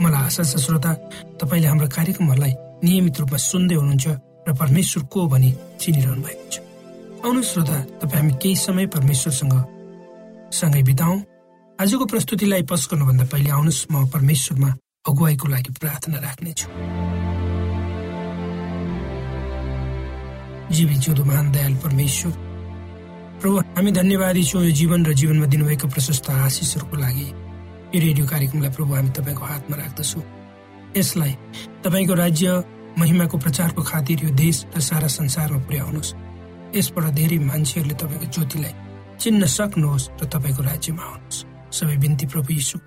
मलाई आशा छ श्रोता तपाईँले हाम्रो कार्यक्रमहरूलाई नियमित रूपमा सुन्दै हुनुहुन्छ र परमेश्वर को भनी चिनिरहनु भएको छ। आउनु श्रोता तपाईँ हामी केही समय परमेश्वरसँग सँगै बिताउ। आजको प्रस्तुतिलाई पस गर्नुभन्दा पहिले आउनुहोस् म परमेश्वरमा अगुवाईको लागि प्रार्थना राख्नेछु। जीवी जिउँदो महान दयाल परमेश्वर प्रभु हामी धन्यवादी छौँ यो जीवन र जीवनमा दिनुभएको प्रशस्त आशिषहरूको लागि। यो रेडियो कार्यक्रमलाई प्रभु हामी तपाईँको हातमा राख्दछौँ। यसलाई तपाईँको राज्य महिमाको प्रचारको खातिर यो देश र सारा संसारमा पुर्याउनुहोस्। यसबाट धेरै मान्छेहरूले तपाईँको ज्योतिलाई चिन्न सक्नुहोस् र तपाईँको राज्यमा आउनुहोस्। सबै बिन्ती प्रभु यीशु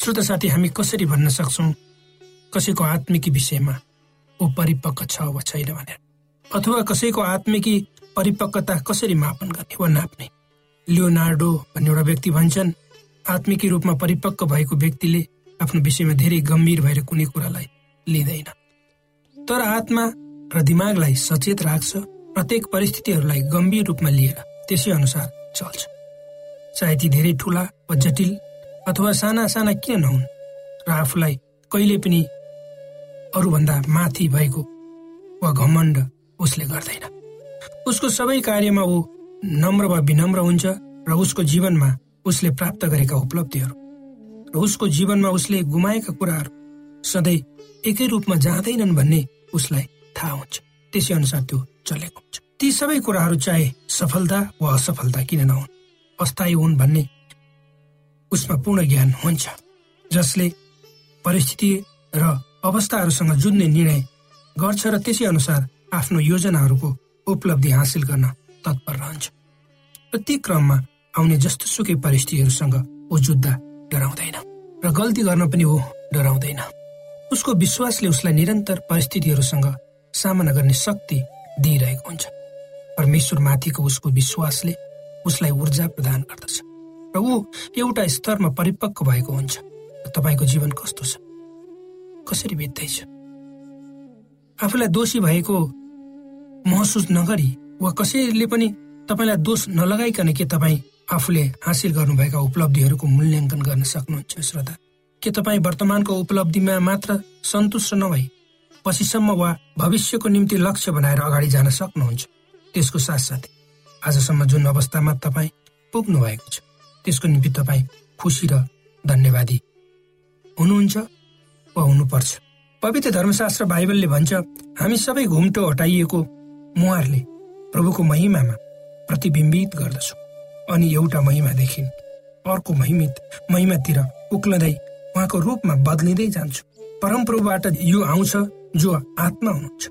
श्रोत साथी हामी कसरी भन्न सक्छौँ? कसैको आत्मिकी विषयमा ऊ परिपक्व छ वा छैन भनेर? अथवा कसैको आत्मिकी परिपक्वता कसरी मापन गर्ने वा नाप्ने? लियोनार्डो भन्ने एउटा व्यक्ति भन्छन् आत्मिकी रूपमा परिपक्व भएको व्यक्तिले आफ्नो विषयमा धेरै गम्भीर भएर कुनै कुरालाई लिँदैन। तर आत्मा र दिमागलाई सचेत राख्छ प्रत्येक परिस्थितिहरूलाई गम्भीर रूपमा लिएर त्यसै अनुसार चल्छ। चाहे ती धेरै ठुला वा जटिल अथवा साना साना किन नहुन् र आफूलाई कहिले पनि अरूभन्दा माथि भएको वा घमण्ड उसले गर्दैन। उसको सबै कार्यमा ऊ नम्र वा विनम्र हुन्छ र उसको जीवनमा उसले प्राप्त गरेका उपलब्धिहरू र उसको जीवनमा उसले गुमाएका कुराहरू सधैँ एकै रूपमा जाँदैनन् भन्ने उसलाई थाहा हुन्छ। त्यसै अनुसार त्यो चलेको हुन्छ। ती सबै कुराहरू चाहे सफलता वा असफलता किन नहुन् अस्थायी हुन् भन्ने उसमा पूर्ण ज्ञान हुन्छ जसले परिस्थिति र अवस्थाहरूसँग जुझ्ने निर्णय गर्छ र त्यसै अनुसार आफ्नो योजनाहरूको उपलब्धि हासिल गर्न तत्पर रहन्छ। र ती क्रममा आउने जस्तो सुकै परिस्थितिहरूसँग ऊ जुत्दा डराउँदैन र गल्ती गर्न पनि ऊ डराउँदैन। उसको विश्वासले उसलाई निरन्तर परिस्थितिहरूसँग सामना गर्ने शक्ति दिइरहेको हुन्छ। परमेश्वर माथिको उसको विश्वासले उसलाई ऊर्जा प्रदान गर्दछ र ऊ एउटा स्तरमा परिपक्व भएको हुन्छ। र तपाईँको जीवन कस्तो छ? कसरी बित्दैछ? आफूलाई दोषी भएको महसुस नगरी वा कसैले पनि तपाईँलाई दोष नलगाइकन के तपाईँ आफूले हासिल गर्नुभएका उपलब्धिहरूको मूल्याङ्कन गर्न सक्नुहुन्छ श्रोता? के तपाईँ वर्तमानको उपलब्धिमा मात्र सन्तुष्ट नभई पछिसम्म वा भविष्यको निम्ति लक्ष्य बनाएर अगाडि जान सक्नुहुन्छ? त्यसको साथसाथै आजसम्म जुन अवस्थामा तपाईँ पुग्नु भएको छ त्यसको निम्ति तपाईँ खुसी र धन्यवादी हुनुहुन्छ वा हुनुपर्छ? पवित्र धर्मशास्त्र बाइबलले भन्छ हामी सबै घुम्टो हटाइएको मुहारले प्रभुको महिमामा प्रतिबिम्बित गर्दछु। अनि एउटा महिमादेखि अर्को महिमित महिमातिर उक्लदै उहाँको रूपमा बदलिँदै जान्छु। परमप्रभुबाट यो आउँछ जो आत्मा हुनुहुन्छ।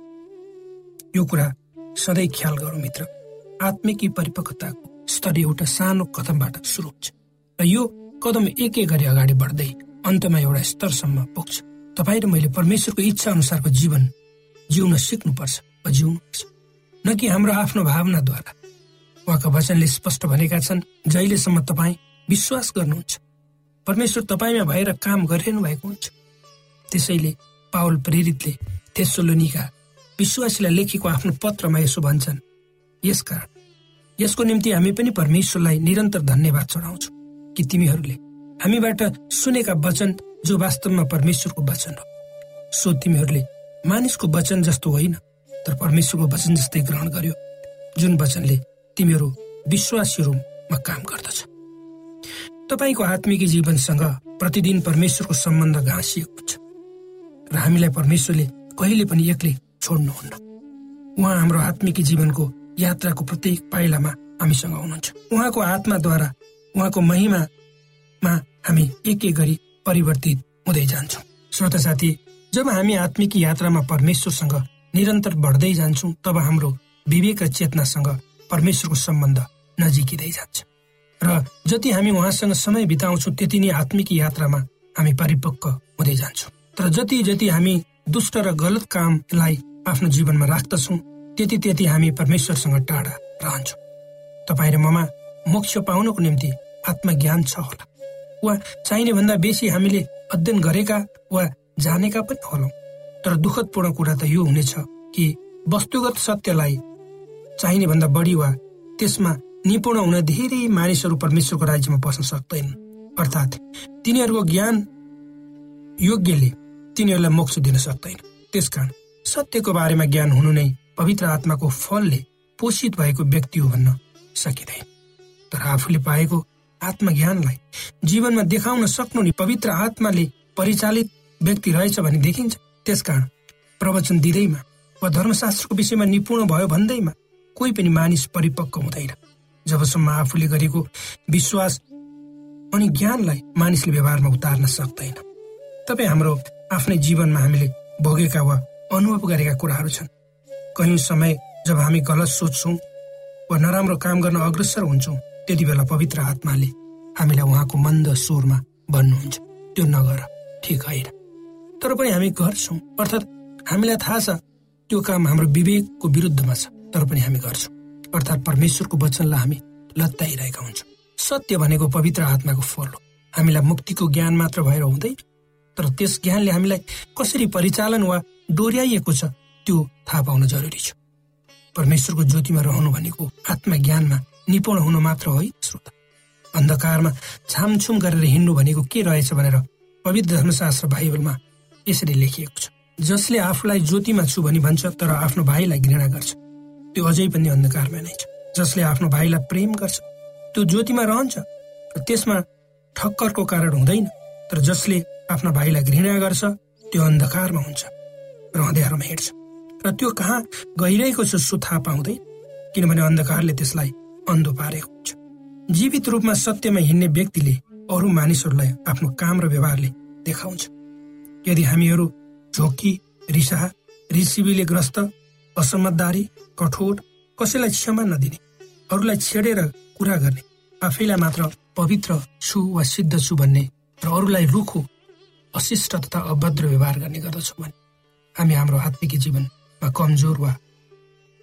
यो कुरा सधैँ ख्याल गरौँ मित्र। आत्मिकी परिपक्वताको स्तर एउटा सानो कदमबाट सुरु हुन्छ। र यो कदम एक एक गरी अगाडि बढ्दै अन्तमा एउटा स्तरसम्म पुग्छ। तपाईँ र मैले परमेश्वरको इच्छा अनुसारको जीवन जिउन सिक्नुपर्छ जिउनुपर्छ न कि हाम्रो आफ्नो भावनाद्वारा। उहाँका वचनले स्पष्ट भनेका छन् जहिलेसम्म तपाईँ विश्वास गर्नुहुन्छ परमेश्वर तपाईँमा भएर काम गरिरहनु भएको हुन्छ। त्यसैले पावल प्रेरितले तेसोलोनिका विश्वासीलाई लेखेको आफ्नो पत्रमा यसो भन्छन् यसकारण यसको निम्ति हामी पनि परमेश्वरलाई निरन्तर धन्यवाद चढाउँछौ कि तिमीहरूले हामीबाट सुनेका वचन जो वास्तवमा परमेश्वरको वचन हो। सो तिमीहरूले मानिसको वचन जस्तो होइन। तर परमेश्वरको वचन जस्तै ग्रहण गर्यो जुन वचनले तिमीहरू विश्वासीहरूमा काम गर्दछ। तपाईँको आत्मिक जीवनसँग प्रतिदिन परमेश्वरको सम्बन्ध घाँसिएको छ र हामीलाई परमेश्वरले कहिले पनि एक्लै छोड्नुहुन्न। उहाँ हाम्रो आत्मिक जीवनको यात्राको प्रत्येक पाइलामा हामीसँग हुनुहुन्छ। उहाँको आत्माद्वारा उहाँको महिमामा हामी एक एक गरी परिवर्तित हुँदै जान्छौँ। श्रोता साथी जब हामी आत्मिक यात्रामा परमेश्वरसँग निरन्तर बढ्दै जान्छौँ तब हाम्रो विवेक र चेतनासँग परमेश्वरको सम्बन्ध नजिकिँदै जान्छ। र जति हामी उहाँसँग समय बिताउँछौँ त्यति नै आत्मिक यात्रामा हामी परिपक्व हुँदै जान्छौँ। तर जति जति हामी दुष्ट र गलत कामलाई आफ्नो जीवनमा राख्दछौँ त्यति त्यति हामी परमेश्वरसँग टाढा रहन्छौँ। तपाईँ र ममा मोक्ष पाउनको निम्ति आत्मज्ञान छ होला। वा चाहिने भन्दा बेसी हामीले अध्ययन गरेका वा जानेका पनि होलौँ। तर दुःखदपूर्ण कुरा त यो हुनेछ कि वस्तुगत सत्यलाई चाहिने भन्दा बढी वा त्यसमा निपुण हुन धेरै मानिसहरू परमेश्वरको राज्यमा बस्न सक्दैन। अर्थात् तिनीहरूको ज्ञान योग्यले तिनीहरूलाई मोक्ष दिन सक्दैन। त्यसकारण सत्यको बारेमा ज्ञान हुनु नै पवित्र आत्माको फलले पोषित भएको व्यक्ति हो भन्न सकिँदैन। तर आफूले पाएको आत्मज्ञानलाई जीवनमा देखाउन सक्नु नि पवित्र आत्माले परिचालित व्यक्ति रहेछ भने देखिन्छ। त्यसकारण प्रवचन दिँदैमा वा धर्मशास्त्रको विषयमा निपुण भयो भन्दैमा कोही पनि मानिस परिपक्व हुँदैन। जबसम्म आफूले गरेको विश्वास अनि ज्ञानलाई मानिसले व्यवहारमा उतार्न सक्दैन। तपाईँ हाम्रो आफ्नै जीवनमा हामीले भोगेका वा अनुभव गरेका कुराहरू छन्। कयौँ समय जब हामी गलत सोच्छौँ वा नराम्रो काम गर्न अग्रसर हुन्छौँ त्यति बेला पवित्र आत्माले हामीलाई उहाँको मन्द स्वरमा भन्नुहुन्छ। त्यो नगर ठिक होइन। तर पनि हामी गर्छौँ। अर्थात् हामीलाई थाहा छ त्यो काम हाम्रो विवेकको विरुद्धमा छ तर पनि हामी गर्छौँ। अर्थात् परमेश्वरको वचनलाई हामी लत्ताइरहेका हुन्छौँ। सत्य भनेको पवित्र आत्माको फल हो। हामीलाई मुक्तिको ज्ञान मात्र भएर हुँदैन तर त्यस ज्ञानले हामीलाई कसरी परिचालन वा डोर्याइएको छ त्यो थाहा पाउन जरुरी छ। परमेश्वरको ज्योतिमा रहनु भनेको आत्मज्ञानमा निपुण हुनु मात्र हो श्रोता। अन्धकारमा छामछुम गरेर हिँड्नु भनेको के रहेछ भनेर पवित्र धर्मशास्त्र बाइबलमा यसरी लेखिएको छ। जसले आफूलाई ज्योतिमा छु भनी भन्छ तर आफ्नो भाइलाई घृणा गर्छ। त्यो अझै पनि अन्धकारमा नै छ। जसले आफ्नो भाइलाई प्रेम गर्छ त्यो ज्योतिमा रहन्छ। र त्यसमा ठक्करको कारण हुँदैन। तर जसले आफ्ना भाइलाई घृणा गर्छ त्यो अन्धकारमा हुन्छ। र अँध्यारोमा हिँड्छ। र त्यो कहाँ गइरहेको छ सो थाहा पाउँदैन। किनभने अन्धकारले त्यसलाई अन्धो पारेको हुन्छ। जीवित रूपमा सत्यमा हिँड्ने व्यक्तिले अरू मानिसहरूलाई आफ्नो काम र व्यवहारले देखाउँछ। यदि हामीहरू झोकी रिसा रिसिबीले ग्रस्त असमझदारी कठोर कसैलाई क्षमा नदिने अरूलाई छेडेर कुरा गर्ने आफैलाई मात्र पवित्र छु वा सिद्ध छु भन्ने र अरूलाई रुखो अशिष्ट तथा अभद्र व्यवहार गर्ने गर्दछौँ भने हामी हाम्रो आत्मिक जीवनमा कमजोर वा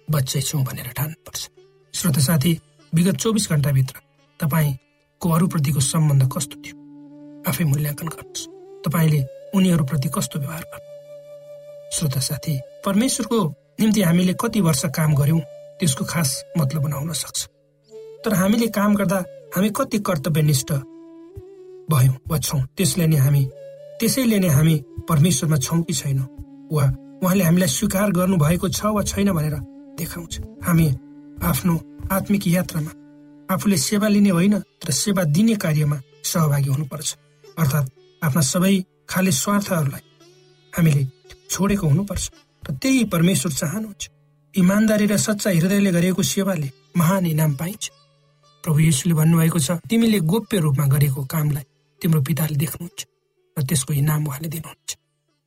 बच्चै छौँ भनेर ठान्नुपर्छ। श्रोत साथी विगत चौबिस घन्टाभित्र तपाईँको अरूप्रतिको सम्बन्ध कस्तो थियो? आफै मूल्याङ्कन गर्नुहोस्। तपाईँले उनीहरूप्रति कस्तो व्यवहार गर्नु श्रोता साथी परमेश्वरको निम्ति हामीले कति वर्ष काम गर्यौँ त्यसको खास मतलब बनाउन सक्छ। तर हामीले काम गर्दा हामी कति कर्तव्यनिष्ठ भयौँ वा छौँ त्यसले नै हामी त्यसैले नै हामी परमेश्वरमा छौँ कि छैनौँ वा उहाँले हामीलाई स्वीकार गर्नु भएको छ वा छैन भनेर देखाउँछ। हामी आफ्नो आत्मिक यात्रामा आफूले सेवा लिने होइन तर सेवा दिने कार्यमा सहभागी हुनुपर्छ। अर्थात् आफ्ना सबै खाले स्वार्थहरूलाई हामीले छोडेको हुनुपर्छ र त्यही परमेश्वर चाहनुहुन्छ इमान्दारी र सच्चा हृदयले गरेको सेवाले महान इनाम पाइन्छ। प्रभु येसुले भन्नुभएको छ तिमीले गोप्य रूपमा गरेको कामलाई तिम्रो पिताले देख्नुहुन्छ र त्यसको इनाम उहाँले दिनुहुन्छ।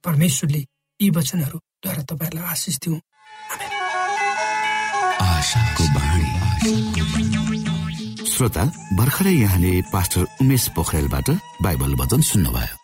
परमेश्वरले यी वचनहरूद्वारा तपाईँहरूलाई आशिष दिउँ। श्रोता भर्खरै यहाँले पास्टर उमेश पोखरेलबाट बाइबल वचन सुन्नुभयो।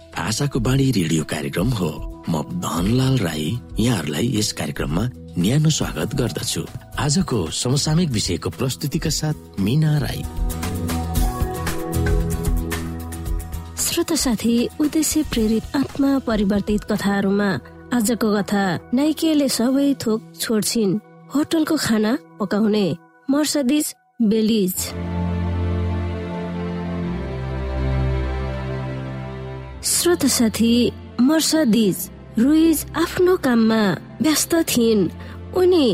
आशाको बाणी रेडियो कार्यक्रम हो। म धनलाल राई यहाँहरूलाई यस कार्यक्रममा न्यानो स्वागत गर्दछु। आजको समसामयिक विषयको प्रस्तुतिका साथ मिना राई। श्रोत साथी उद्देश्य प्रेरित आत्मा परिवर्तित कथाहरूमा आजको कथा नाइकेले सबै थोक छोड्छिन्। होटलको खाना पकाउने। मर्सदिज बेलिज। श्रोत साथी मर्सदिज रुइज आफ्नो काममा व्यस्त थिइन्। उनी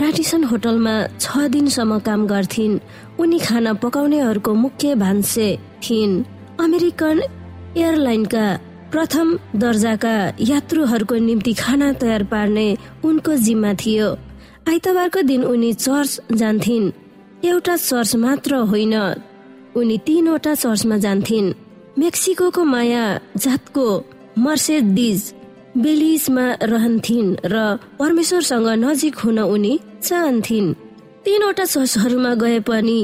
राडिसन होटलमा छ दिनसम्म काम गर्थिन्। उनी खाना पकाउनेहरूको मुख्य भान्से थिइन्। अमेरिकन एयरलाइनका प्रथम दर्जाका यात्रुहरूको निम्ति खाना तयार पार्ने उनको जिम्मा थियो। आइतबारको दिन उनी चर्च जान्थिन्। एउटा चर्च मात्र होइन उनी तीनवटा चर्चमा जान्थिन्। मेक्सिको माया जातको मर्सेडिज बेलिजमा रहन्थिन् र परमेश्वरसँग नजिक हुन उनी चाहन्थिन्। तीनवटा चर्चहरूमा गए पनि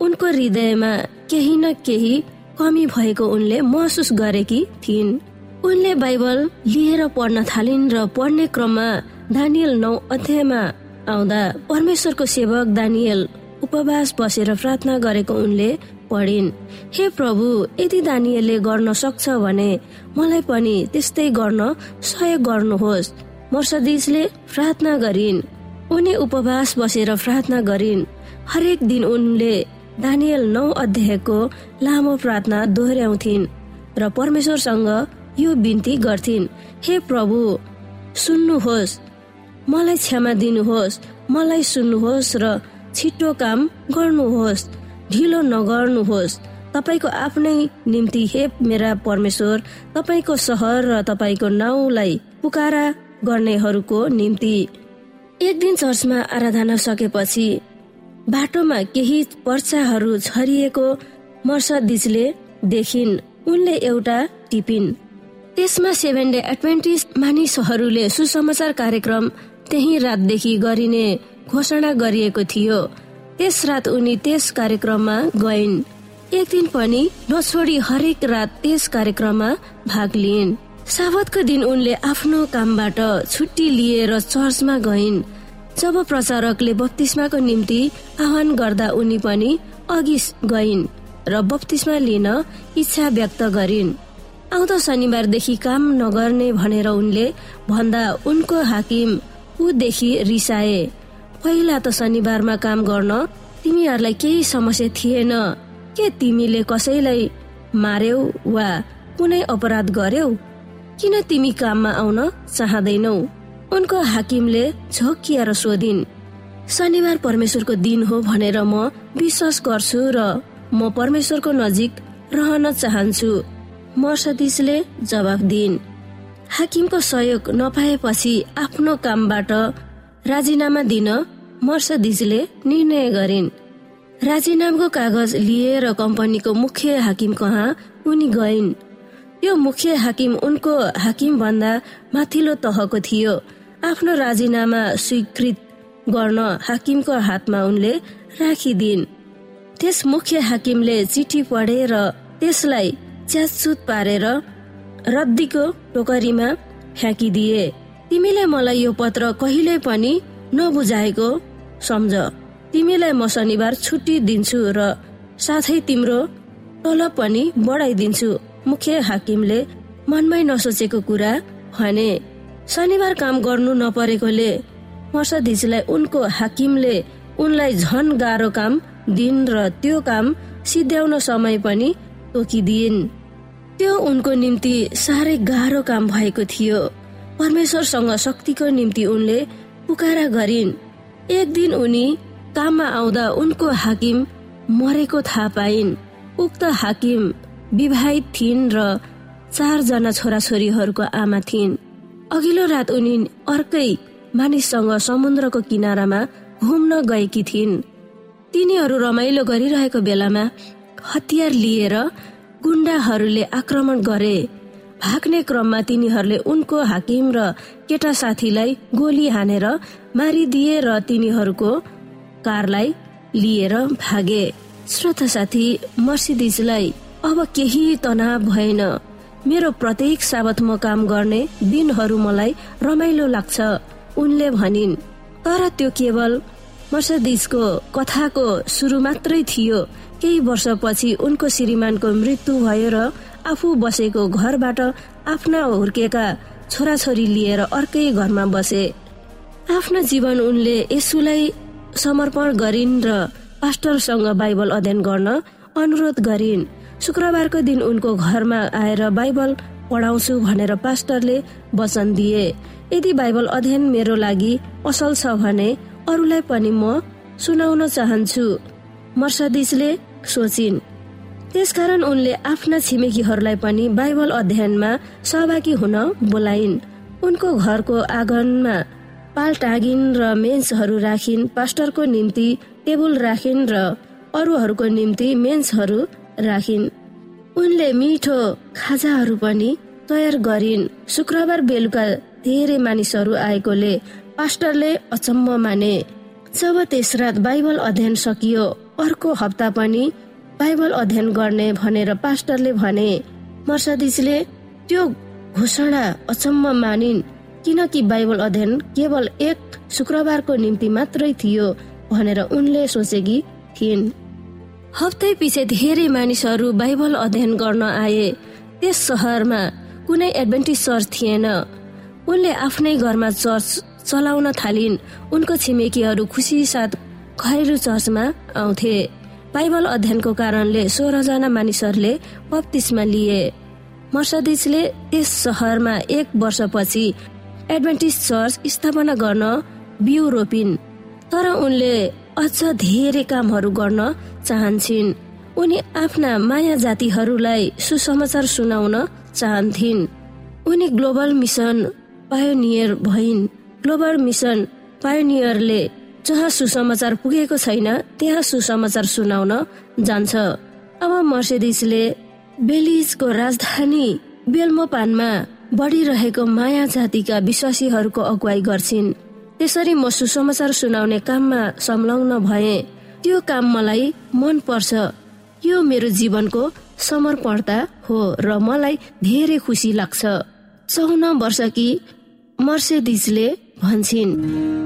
उनको हृदयमा केही न केही कमी भएको उनले महसुस गरेकी थिइन्। उनले बाइबल लिएर पढ्न थालिन् र पढ्ने क्रममा दानियल नौ अध्यायमा आउँदा परमेश्वरको सेवक दानियल उपवास बसेर प्रार्थना गरेको उनले पढिन् हे प्रभु यदि दानियलले गर्न सक्छ भने मलाई पनि त्यस्तै गर्न सहयोग गर्नुहोस्। मर्सदिजले प्रार्थना गरिन्। उनी उपवास बसेर प्रार्थना गरिन्। हरेक दिन उनले दानियल नौ अध्यायको लामो प्रार्थना दोहोऱ्याउँथिन् र परमेश्वरसँग यो बिन्ती गर्थिन् हे प्रभु सुन्नुहोस्। मलाई क्षमा दिनुहोस्। मलाई सुन्नुहोस् र छिटो काम गर्नुहोस् ढिलो नगर्नुहोस्। तपाईँको आफ्नै निम्ति हे मेरा परमेश्वर तपाईँको सहर र तपाईँको नाउँलाई पुकारा गर्नेहरूको निम्ति। एक दिन चर्चमा आराधना सकेपछि बाटोमा केही पर्चाहरू छरिएको मर्सदिजले देखिन्। उनले एउटा टिपिन्। त्यसमा सेभेन डे एडभेन्टिस मानिसहरूले सुसमाचार कार्यक्रम त्यही रातदेखि गरिने घोषणा गरिएको थियो। त्यस रात उनी त्यस कार्यक्रममा गइन्। एक दिन पनि नछोडी हरेक रात त्यस कार्यक्रममा भाग लिइन्। साबतको दिन उनले आफ्नो कामबाट छुट्टी लिएर चर्चमा गइन्। जब प्रचारकले बत्तिसमाको निम्ति आह्वान गर्दा उनी पनि अघि गइन् र बत्तिसमा लिन इच्छा व्यक्त गरिन्। आउँदो शनिबारदेखि काम नगर्ने भनेर उनले भन्दा उनको हाकिम ऊदेखि रिसाए। पहिला त शनिबारमा काम गर्न तिमीहरूलाई केही समस्या थिएन। के तिमीले कसैलाई मार्यौ वा कुनै अपराध गर्यौ? किन तिमी काममा आउन चाहँदैनौ? उनको हाकिमले झोकिएर सोधिन् शनिबार परमेश्वरको दिन हो भनेर म विश्वास गर्छु र म परमेश्वरको नजिक रहन चाहन्छु। मर्सदिसले जवाब दिइन् हाकिमको सहयोग नपाएपछि आफ्नो कामबाट राजीनामा दिन मर्सदिजले निर्णय गरिन्। राजीनामाको कागज लिएर कम्पनीको मुख्य हाकिम कहाँ उनी गइन्। यो मुख्य हाकिम उनको हाकिम भन्दा माथिल्लो तहको थियो। आफ्नो राजीनामा स्वीकृत गर्न हाकिमको हातमा उनले राखिदिन्। त्यस मुख्य हाकिमले चिठी पढेर त्यसलाई च्याचुत पारेर रद्दीको टोकरीमा फ्याँकिदिए। तिमीले मलाई यो पत्र कहिले पनि नबुझाएको। सम्झ तिमीलाई म शनिबार छुट्टी दिन्छु र साथै तिम्रो तलब पनि बढाइदिन्छु मुख्य हाकिमले मनमै नसोचेको कुरा भने। शनिबार काम गर्नु नपरेकोले मर्सदिजलाई उनको हाकिमले उनलाई झन गाह्रो काम दिन र त्यो काम सिद्ध्याउन समय पनि तोकिदिइन्। त्यो उनको निम्ति साह्रै गाह्रो काम भएको थियो। परमेश्वरसँग शक्तिको निम्ति उनले पुकारा गरिन्। एक दिन उनी काममा आउँदा उनको हाकिम मरेको थाहा पाइन्। उक्त हाकिम विवाहित थिइन् र चारजना छोराछोरीहरूको आमा थिइन्। अघिल्लो रात उनी अर्कै मानिससँग समुद्रको किनारामा घुम्न गएकी थिइन्। तिनीहरू रमाइलो गरिरहेको बेलामा हतियार लिएर गुण्डाहरूले आक्रमण गरे। भाग्ने क्रममा तिनीहरूले उनको हाकिम र केटा साथीलाई गोली हानेर मारिदिए र तिनीहरूको कारलाई लिएर भागे। श्रोता साथी मर्सिदिजलाई अब केही तनाव भएन। मेरो प्रत्येक साबत म काम गर्ने दिनहरू मलाई रमाइलो लाग्छ उनले भनिन्। तर त्यो केवल मर्सदिसको कथाको सुरु मात्रै थियो। केही वर्षपछि उनको श्रीमानको मृत्यु भयो र आफू बसेको घरबाट आफ्ना हुर्केका छोराछोरी लिएर अर्कै घरमा बसे। आफ्नो जीवन उनले यसुलाई समर्पण गरिन् र पास्टरसँग बाइबल अध्ययन गर्न अनुरोध गरिन्। शुक्रबारको दिन उनको घरमा आएर बाइबल पढाउँछु भनेर पास्टरले वचन दिए। यदि बाइबल अध्ययन मेरो लागि असल छ भने अरूलाई पनि म सुनाउन चाहन्छु मर्सदिसले सोचिन्। त्यसकारण उनले आफ्ना छिमेकीहरूलाई पनि बाइबल अध्ययनमा सहभागी हुन बोलाइन्। उनको घरको आँगनमा पाल टागिन् र मेन्सहरू राखिन् पास्टरको निम्ति टेबुल राखिन् र अरूहरूको निम्ति मेन्सहरू राखिन्। उनले मिठो खाजाहरू पनि तयार गरिन्। शुक्रबार बेलुका धेरै मानिसहरू आएकोले पास्टरले अचम्म माने। जब त्यस रात बाइबल अध्ययन सकियो अर्को हप्ता पनि बाइबल अध्ययन गर्ने भनेर पास्टरले भने मर्सदिसले त्यो घोषणा अचम्म मानिन् किनकि बाइबल अध्ययन केवल एक शुक्रबारको निम्ति मात्रै थियो भनेर उनले सोचेकी थिइन्। हप्तै पछि धेरै मानिसहरू बाइबल अध्ययन गर्न आए। त्यस सहरमा कुनै एडभेन्टिज चर्च थिएन। उनले आफ्नै घरमा चर्च चलाउन थालिन्। उनको छिमेकीहरू खुसी साथ घरेलु चर्चमा आउँथे। बाइबल अध्ययनको कारणले सोह्रजना मानिसहरूले बत्तिसमा लिए। मर्सदिसले त्यस सहरमा एक वर्षपछि एडभेन्टिज चर्च स्थापना गर्न बिउ रोपिन् तर उनले अझ धेरै कामहरू गर्न चाहन्छन्। उनी आफ्ना माया जातिहरूलाई सुसमाचार सुनाउन चाहन्थिन्। उनी ग्लोबल मिसन पायोनियर भइन्। ग्लोबल मिसन पायोनियरले जहाँ सुसमाचार पुगेको छैन त्यहाँ सुसमाचार सुनाउन जान्छ। अब मर्सिडिसले बेलिजको राजधानी बेलमोपानमा बढ़िरहेको माया जातिका विश्वासीहरूको अगुवाई गर्छिन्। त्यसरी म सुसमाचार सुनाउने काममा संलग्न भए त्यो काम मलाई मन पर्छ। यो मेरो जीवनको समर्पणता हो र मलाई धेरै खुसी लाग्छ। चौन वर्ष कि मर्सेडिजले भन्छन्।